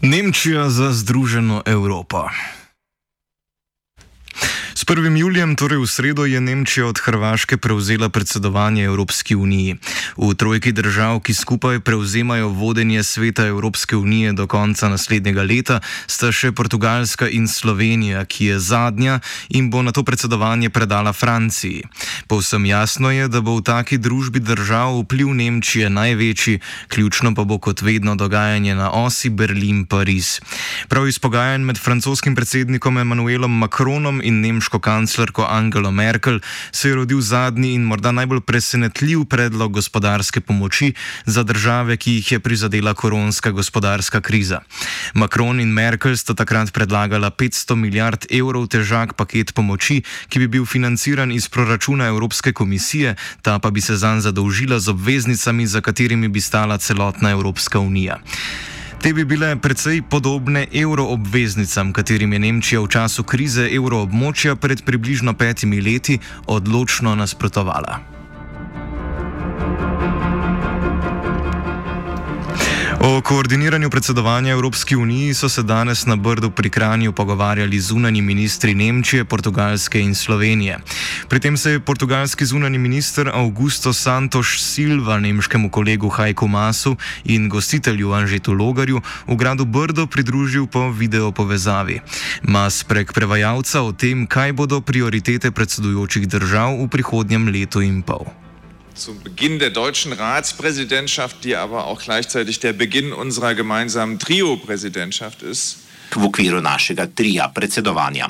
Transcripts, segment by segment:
Nemčija za združeno Evropo. S 1. julijem, torej v sredo, je Nemčija od Hrvaške prevzela predsedovanje Evropski uniji. V trojki držav, ki skupaj prevzemajo vodenje sveta Evropske unije do konca naslednjega leta, sta še Portugalska in Slovenija, ki je zadnja in bo na to predsedovanje predala Franciji. Povsem jasno je, da bo v taki družbi držav vpliv Nemčije največji, ključno pa bo kot vedno dogajanje na osi Berlin-Pariz. Prav iz pogajanj med francoskim predsednikom Emmanuelom Macronom in nemško kanclerko Angelo Merkel se je rodil zadnji in morda najbolj presenetljiv predlog gospodarske pomoči za države, ki jih je prizadela koronska gospodarska kriza. Macron in Merkel sta takrat predlagala 500 milijard evrov težak paket pomoči, ki bi bil financiran iz proračuna Evropske komisije, ta pa bi se zanj zadolžila z obveznicami, za katerimi bi stala celotna Evropska unija. Te bi bile precej podobne euroobveznicam, katerim je Nemčija v času krize evroobmočja pred približno petimi leti odločno nasprotovala. O koordiniranju predsedovanja Evropski uniji so se danes na Brdu pri Kranju pogovarjali zunani ministri Nemčije, Portugalske in Slovenije. Pri tem se je portugalski zunani minister Augusto Santos Silva nemškemu kolegu Hajku Masu in gostitelju Anžetu Logarju v gradu Brdo pridružil po video povezavi. Mas prek prevajalca o tem, kaj bodo prioritete predsedujočih držav v prihodnjem letu in pol. Zum Beginn der deutschen Ratspräsidentschaft, die aber auch gleichzeitig der Beginn unserer gemeinsamen Trio-Präsidentschaft ist. V okviru našega trija predsedovanja.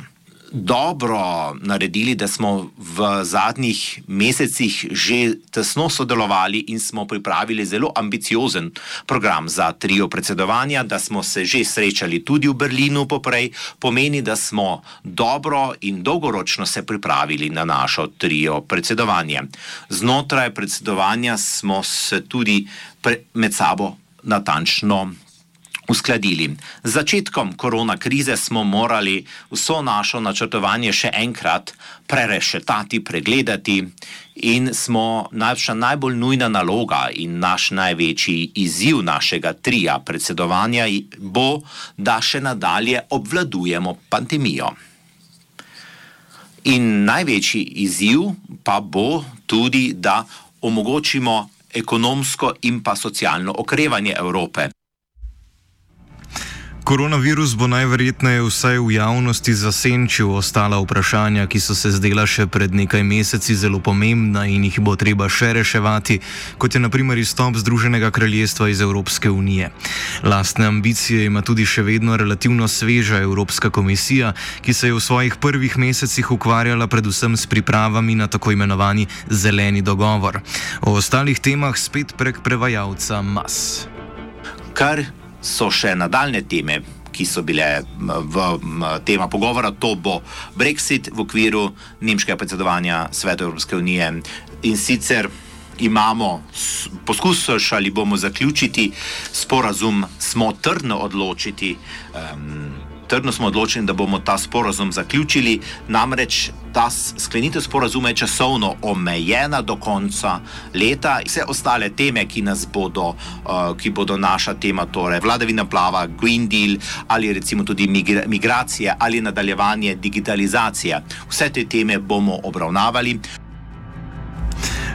Dobro naredili, da smo v zadnjih mesecih že tesno sodelovali in smo pripravili zelo ambiciozen program za trio predsedovanja, da smo se že srečali tudi v Berlinu poprej, pomeni, da smo dobro in dolgoročno se pripravili na našo trio predsedovanje. Znotraj predsedovanja smo se tudi med sabo natančno uskladili. Z začetkom korona krize smo morali vso našo načrtovanje še enkrat prerešetati, pregledati in smo naša najbolj nujna naloga in naš največji izziv našega trija predsedovanja bo, da še nadalje obvladujemo pandemijo. In največji izziv pa bo tudi, da omogočimo ekonomsko in pa socialno okrevanje Evrope. Koronavirus bo najverjetneje vsaj v javnosti zasenčil ostala vprašanja, ki so se zdela še pred nekaj meseci zelo pomembna in jih bo treba še reševati, kot je naprimer izstop Združenega kraljestva iz Evropske unije. Lastne ambicije ima tudi še vedno relativno sveža Evropska komisija, ki se je v svojih prvih mesecih ukvarjala predvsem s pripravami na tako imenovani zeleni dogovor. O ostalih temah spet prek prevajalca MAS. Kar so še nadaljne teme, ki so bile v tema pogovora. To bo Brexit v okviru nemškega predsedovanja Svetu Evropske unije in sicer. Imamo poskusili bomo zaključiti sporazum, smo trdno odločiti. Um, trdno smo odločeni, da bomo ta sporazum zaključili, namreč ta sklenitev sporazuma je časovno omejena do konca leta. Vse ostale teme, ki nas bodo, uh, ki bodo naša tema, torej vladavina plava, Green Deal ali recimo tudi migra migracije ali nadaljevanje digitalizacije, vse te teme bomo obravnavali.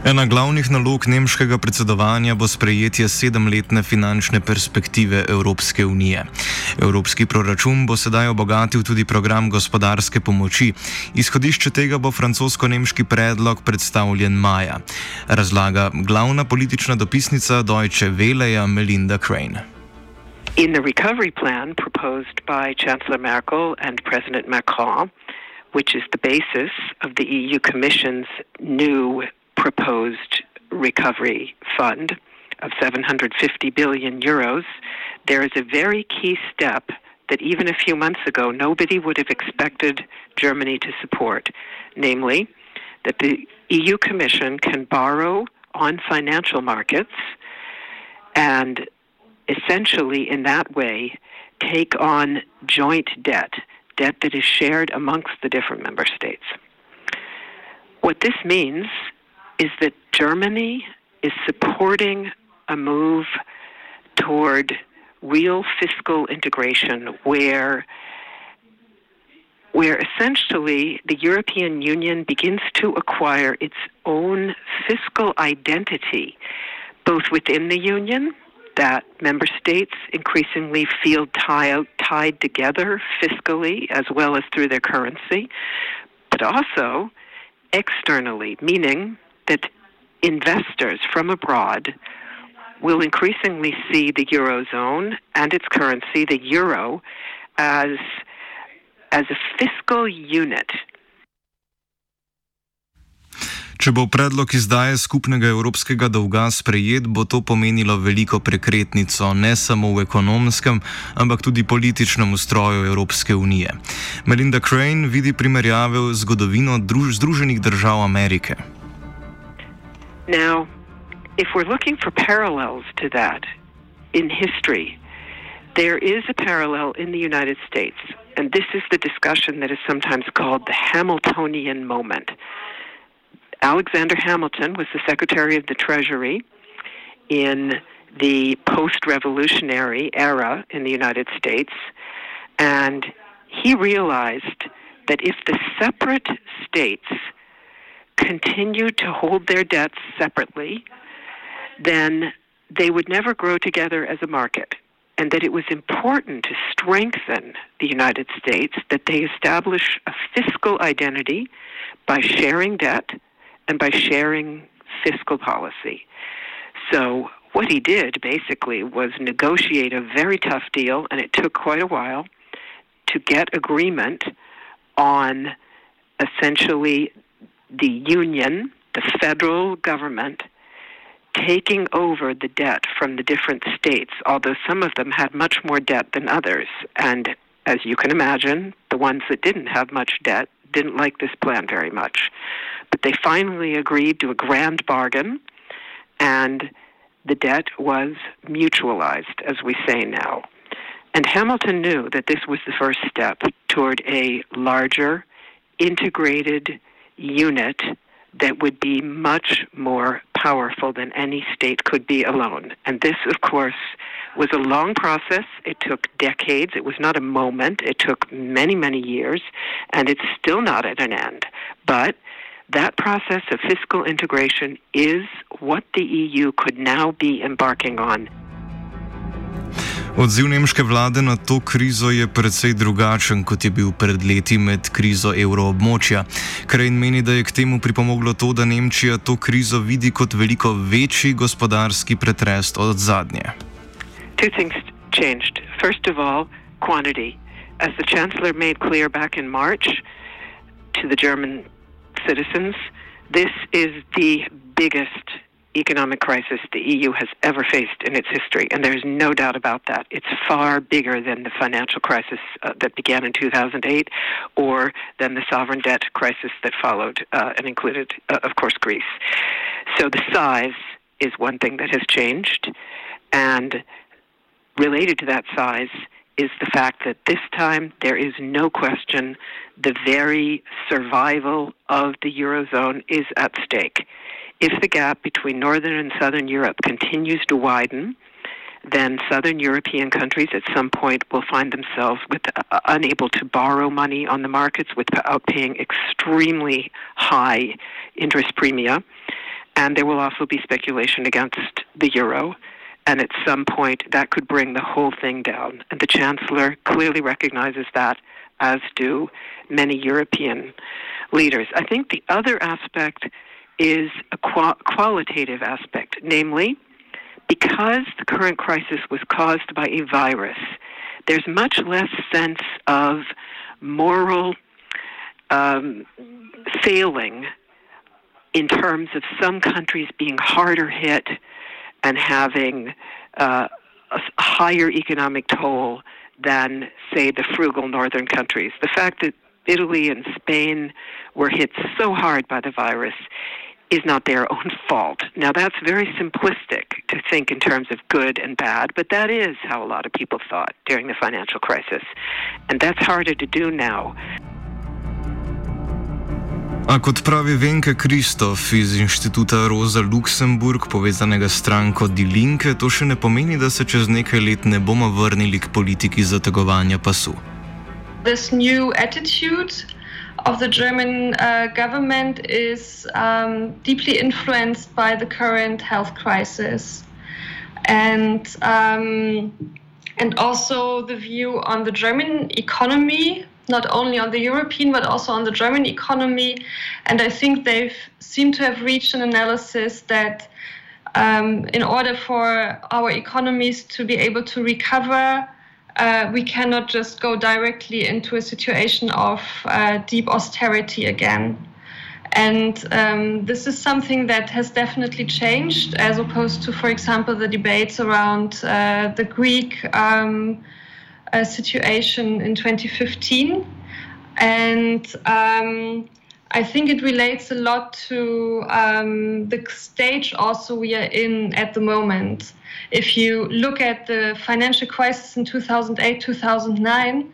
Ena glavnih nalog nemškega predsedovanja bo sprejetje sedemletne finančne perspektive Evropske unije. Evropski proračun bo sedaj obogatil tudi program gospodarske pomoči. Izhodišče tega bo francosko-nemški predlog predstavljen maja. Razlaga glavna politična dopisnica Deutsche Welle Melinda Crane. In the recovery plan proposed by Chancellor Merkel and President Macron, which is the basis of the EU Commission's new proposed recovery fund of 750 billion euros, there is a very key step that even a few months ago nobody would have expected Germany to support, namely that the EU Commission can borrow on financial markets and essentially in that way take on joint debt, debt that is shared amongst the different member states. What this means is that Germany is supporting a move toward real fiscal integration where where essentially the European Union begins to acquire its own fiscal identity both within the union that member states increasingly feel tie, tied together fiscally as well as through their currency, but also externally, meaning that investors from abroad will increasingly see the eurozone and its currency, the euro, as as a fiscal unit. Če bo predlog izdaje skupnega evropskega dolga sprejet, bo to pomenilo veliko prekretnico ne samo v ekonomskem, ampak tudi političnem ustroju Evropske unije. Melinda Crane vidi primerjave v zgodovino Združenih držav Amerike. Now, if we're looking for parallels to that in history, there is a parallel in the United States, and this is the discussion that is sometimes called the Hamiltonian moment. Alexander Hamilton was the Secretary of the Treasury in the post revolutionary era in the United States, and he realized that if the separate states continued to hold their debts separately, then they would never grow together as a market. And that it was important to strengthen the United States, that they establish a fiscal identity by sharing debt and by sharing fiscal policy. So, what he did basically was negotiate a very tough deal, and it took quite a while to get agreement on essentially the union, the federal government, taking over the debt from the different states, although some of them had much more debt than others. And as you can imagine, the ones that didn't have much debt didn't like this plan very much. But they finally agreed to a grand bargain, and the debt was mutualized, as we say now. And Hamilton knew that this was the first step toward a larger, integrated unit that would be much more powerful than any state could be alone. And this, of course, was a long process. It took decades. It was not a moment. It took many, many years, and it's still not at an end. But that process of fiscal integration is what the EU could now be embarking on. Odziv nemške vlade na to krizo je precej drugačen, kot je bil pred leti med krizo evroobmočja. Krajn meni, da je k temu pripomoglo to, da Nemčija to krizo vidi kot veliko večji gospodarski pretres od zadnje. Two things changed. First of all, quantity. As the Chancellor made clear back in March to the German citizens, this is the biggest economic crisis the EU has ever faced in its history, and there's no doubt about that. It's far bigger than the financial crisis uh, that began in 2008 or than the sovereign debt crisis that followed uh, and included, uh, of course, Greece. So the size is one thing that has changed, and related to that size is the fact that this time there is no question the very survival of the Eurozone is at stake. If the gap between Northern and Southern Europe continues to widen, then Southern European countries at some point will find themselves with, uh, unable to borrow money on the markets without paying extremely high interest premia. And there will also be speculation against the euro. And at some point, that could bring the whole thing down. And the Chancellor clearly recognizes that, as do many European leaders. I think the other aspect is a qual- qualitative aspect, namely, because the current crisis was caused by a virus, there's much less sense of moral um, failing in terms of some countries being harder hit and having uh, a higher economic toll than, say, the frugal northern countries. The fact that Italy and Spain were hit so hard by the virus is not their own fault. Now, that's very simplistic to think in terms of good and bad, but that is how a lot of people thought during the financial crisis. And that's harder to do now. A kot pravi Venke Kristof iz inštituta Rosa Luxemburg, povezanega s stranko Die Linke, to še ne pomeni, da se čez nekaj let ne bomo vrnili k politiki zategovanja pasu. This new attitude of the German uh, government is um, deeply influenced by the current health crisis, and um, and also the view on the German economy not only on the European but also on the German economy. And I think they've seemed to have reached an analysis that um, in order for our economies to be able to recover, uh, we cannot just go directly into a situation of uh, deep austerity again. And um, this is something that has definitely changed as opposed to, for example, the debates around uh, the Greek. Um, uh, situation in 2015. And um, I think it relates a lot to um, the stage also we are in at the moment. If you look at the financial crisis in 2008, 2009,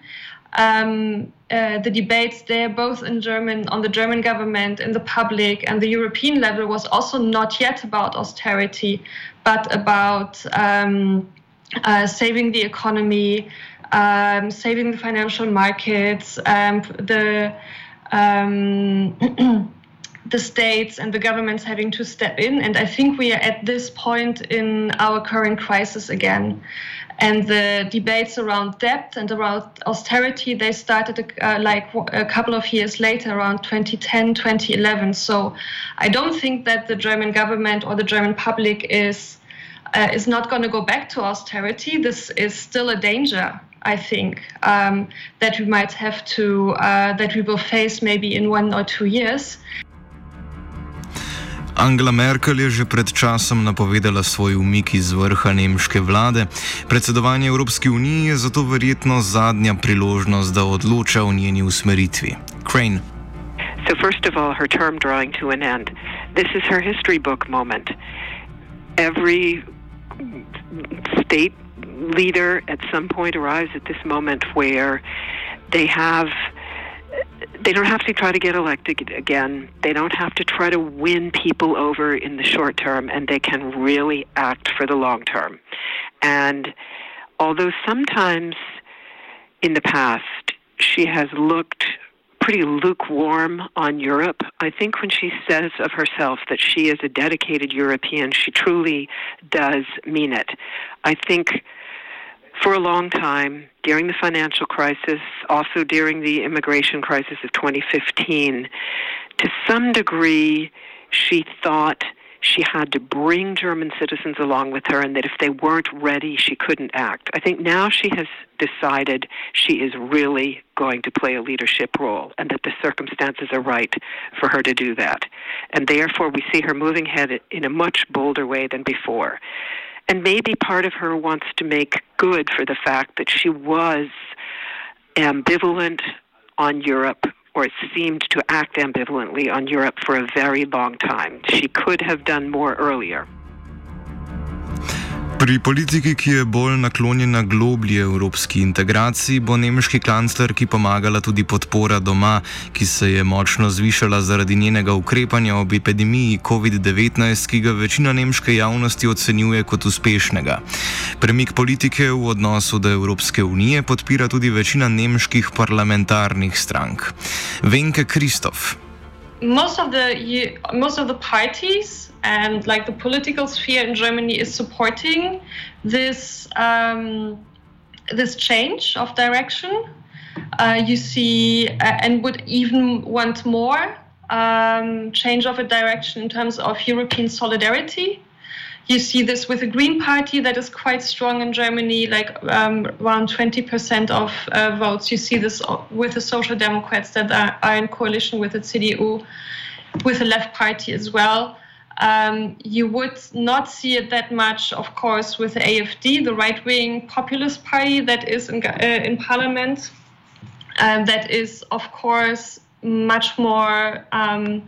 um, uh, the debates there, both in German, on the German government, in the public, and the European level, was also not yet about austerity, but about um, uh, saving the economy, um, saving the financial markets, um, the um, the states and the governments having to step in. And I think we are at this point in our current crisis again. And the debates around debt and around austerity, they started uh, like a couple of years later, around 2010, 2011. So I don't think that the German government or the German public is uh, is not going to go back to austerity. This is still a danger I think, um, that we might have to, uh, that we will face maybe in one or two years. Angela Merkel je že pred časom napovedala svoj umik iz vrha nemške vlade. Predsedovanje Evropski uniji je zato verjetno zadnja priložnost, da odloča o njeni usmeritvi. Crane. So, first of all, her term drawing to an end. This is her history book moment. Every state leader at some point arrives at this moment where they have they don't have to try to get elected again. They don't have to try to win people over in the short term, and they can really act for the long term. And although sometimes in the past she has looked pretty lukewarm on Europe, I think when she says of herself that she is a dedicated European, she truly does mean it. I think for a long time during the financial crisis, also during the immigration crisis of 2015. To some degree, she thought she had to bring German citizens along with her and that if they weren't ready, she couldn't act. I think now she has decided she is really going to play a leadership role and that the circumstances are right for her to do that. And therefore, we see her moving ahead in a much bolder way than before. And maybe part of her wants to make good for the fact that she was ambivalent on Europe, or seemed to act ambivalently on Europe for a very long time. She could have done more earlier. Pri politiki, ki je bolj naklonjena globlji evropski integraciji, bo nemški kanclerki pomagala tudi podpora doma, ki se je močno zvišala zaradi njenega ukrepanja ob epidemiji COVID-19, ki ga večina nemške javnosti ocenjuje kot uspešnega. Premik politike v odnosu do Evropske unije podpira tudi večina nemških parlamentarnih strank. Venke Kristof. Most of the most of the parties and like the political sphere in Germany is supporting this um, this change of direction. Uh, you see, uh, and would even want more um, change of a direction in terms of European solidarity. You see this with the Green Party that is quite strong in Germany, like um, around 20% of uh, votes. You see this with the Social Democrats that are, are, in coalition with the CDU, with the Left Party as well. Um, you would not see it that much, of course, with the AFD, the right wing populist party that is in, uh, in parliament. Uh, that is, of course, much more um,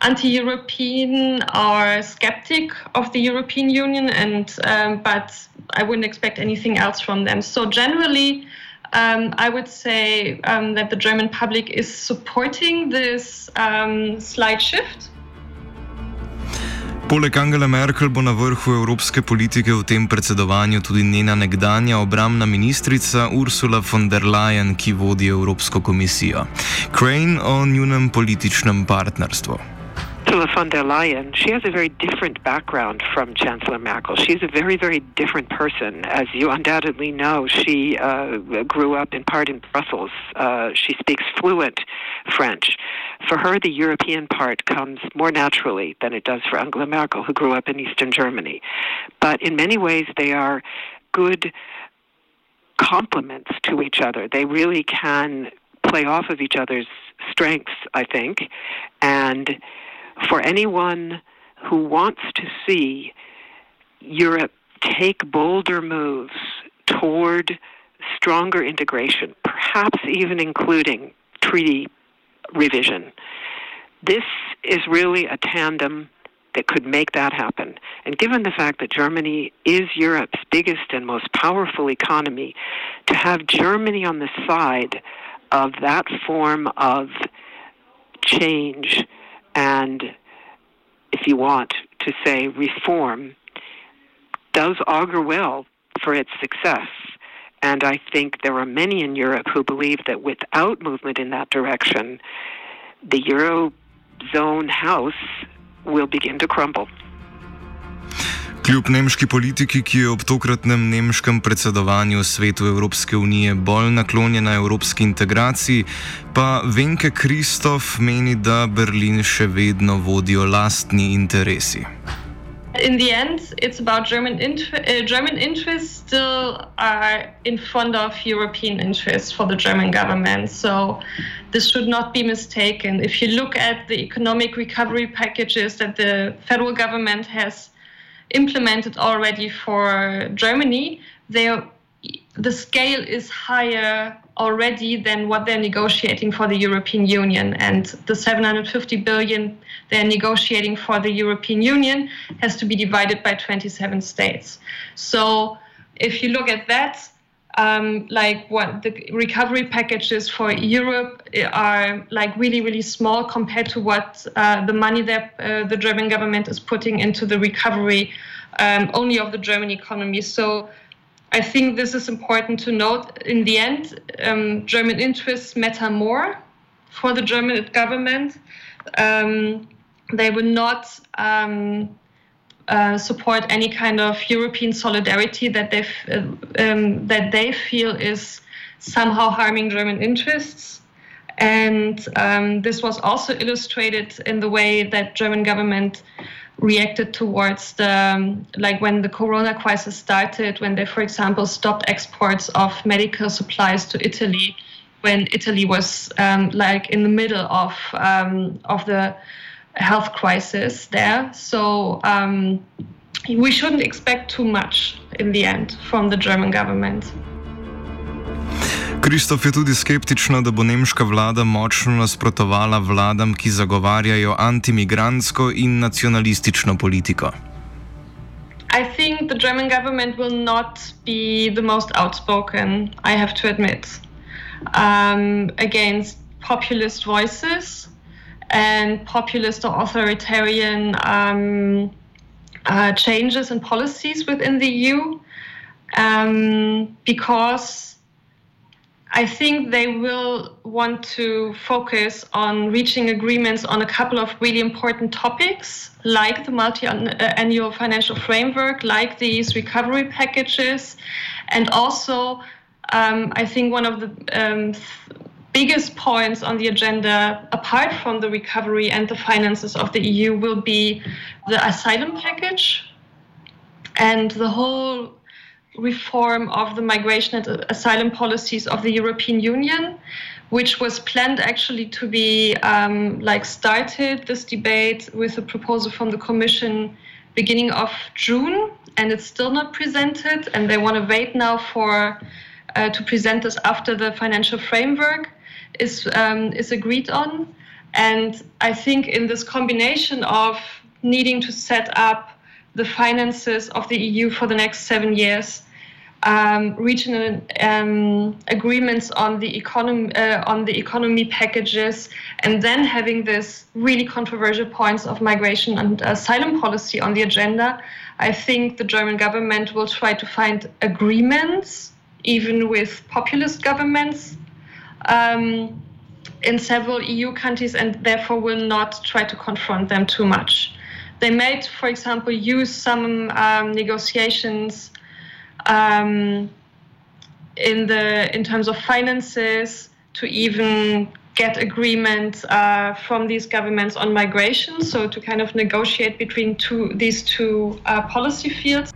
anti-European or skeptic of the European Union, and um, but I wouldn't expect anything else from them. So generally, um, I would say um, that the German public is supporting this um, slight shift. Poleg Angela Merkel bo na vrhu evropske politike v tem predsedovanju tudi njena nekdanja obramna ministrica Ursula von der Leyen, ki vodi Evropsko komisijo. Crane o njunem političnem partnerstvu. Ursula von der Leyen, she has a very different background from Chancellor Merkel. She's a very, very different person. As you undoubtedly know, she uh, grew up in part in Brussels. Uh, she speaks fluent French. For her, the European part comes more naturally than it does for Angela Merkel, who grew up in Eastern Germany. But in many ways, they are good complements to each other. They really can play off of each other's strengths, I think. And for anyone who wants to see Europe take bolder moves toward stronger integration, perhaps even including treaty revision. This is really a tandem that could make that happen. And given the fact that Germany is Europe's biggest and most powerful economy, to have Germany on the side of that form of change and, if you want to say, reform, does augur well for its success. And I think there are many in Europe who believe that without movement in that direction, the Eurozone house will begin to crumble. Kljub nemški politiki, ki je ob tokratnem nemškem predsedovanju svetu Evropske unije bolj naklonjena evropski integraciji, pa Venke Kristof meni, da Berlin še vedno vodijo lastni interesi. In the end, it's about German, int- uh, German interests still are in front of European interests for the German government. So this should not be mistaken. If you look at the economic recovery packages that the federal government has implemented already for Germany, they the scale is higher already than what they're negotiating for the European Union. And the 750 billion they're negotiating for the European Union has to be divided by 27 states. So if you look at that, um, like what the recovery packages for Europe are like really, really small compared to what uh, the money that uh, the German government is putting into the recovery um, only of the German economy. So I think this is important to note. In the end, um, German interests matter more for the German government. Um, they will not um, uh, support any kind of European solidarity that they uh, um, that they feel is somehow harming German interests. And um, this was also illustrated in the way that German government reacted towards the um, like when the corona crisis started when they for example stopped exports of medical supplies to italy when italy was um, like in the middle of um, of the health crisis there. So um, we shouldn't expect too much in the end from the German government. Kristof je tudi skeptična, da bo nemška vlada močno nasprotovala vladam, ki zagovarjajo antimigransko in nacionalistično politiko. I think the German government will not be the most outspoken, I have to admit, um, against populist voices. And populist or authoritarian um, uh, changes in policies within the EU um, because I think they will want to focus on reaching agreements on a couple of really important topics, like the multi annual financial framework, like these recovery packages, and also, um, I think one of the um, biggest points on the agenda, apart from the recovery and the finances of the EU, will be the asylum package and the whole reform of the migration and asylum policies of the European Union, which was planned actually to be um, like started this debate with a proposal from the Commission beginning of June, and it's still not presented, and they want to wait now for uh, to present this after the financial framework is um, is agreed on, and I think in this combination of needing to set up the finances of the EU for the next seven years, um, regional um, agreements on the economy uh, on the economy packages, and then having this really controversial points of migration and asylum policy on the agenda. I think the German government will try to find agreements, even with populist governments. Um, in several EU countries, and therefore will not try to confront them too much. They might, for example, use some um, negotiations um, in the in terms of finances to even get agreement uh, from these governments on migration. So to kind of negotiate between two these two uh, policy fields.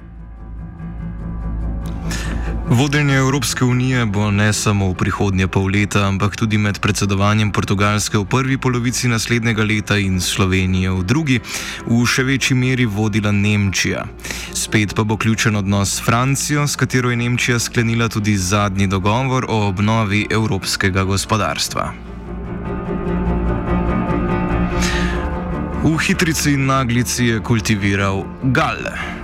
Vodenje Evropske unije bo ne samo v prihodnje pol leta, ampak tudi med predsedovanjem Portugalske v prvi polovici naslednjega leta in Slovenije v drugi, v še večji meri vodila Nemčija. Spet pa bo ključen odnos s Francijo, s katero je Nemčija sklenila tudi zadnji dogovor o obnovi evropskega gospodarstva. V hitrici in naglici je kultiviral Gale.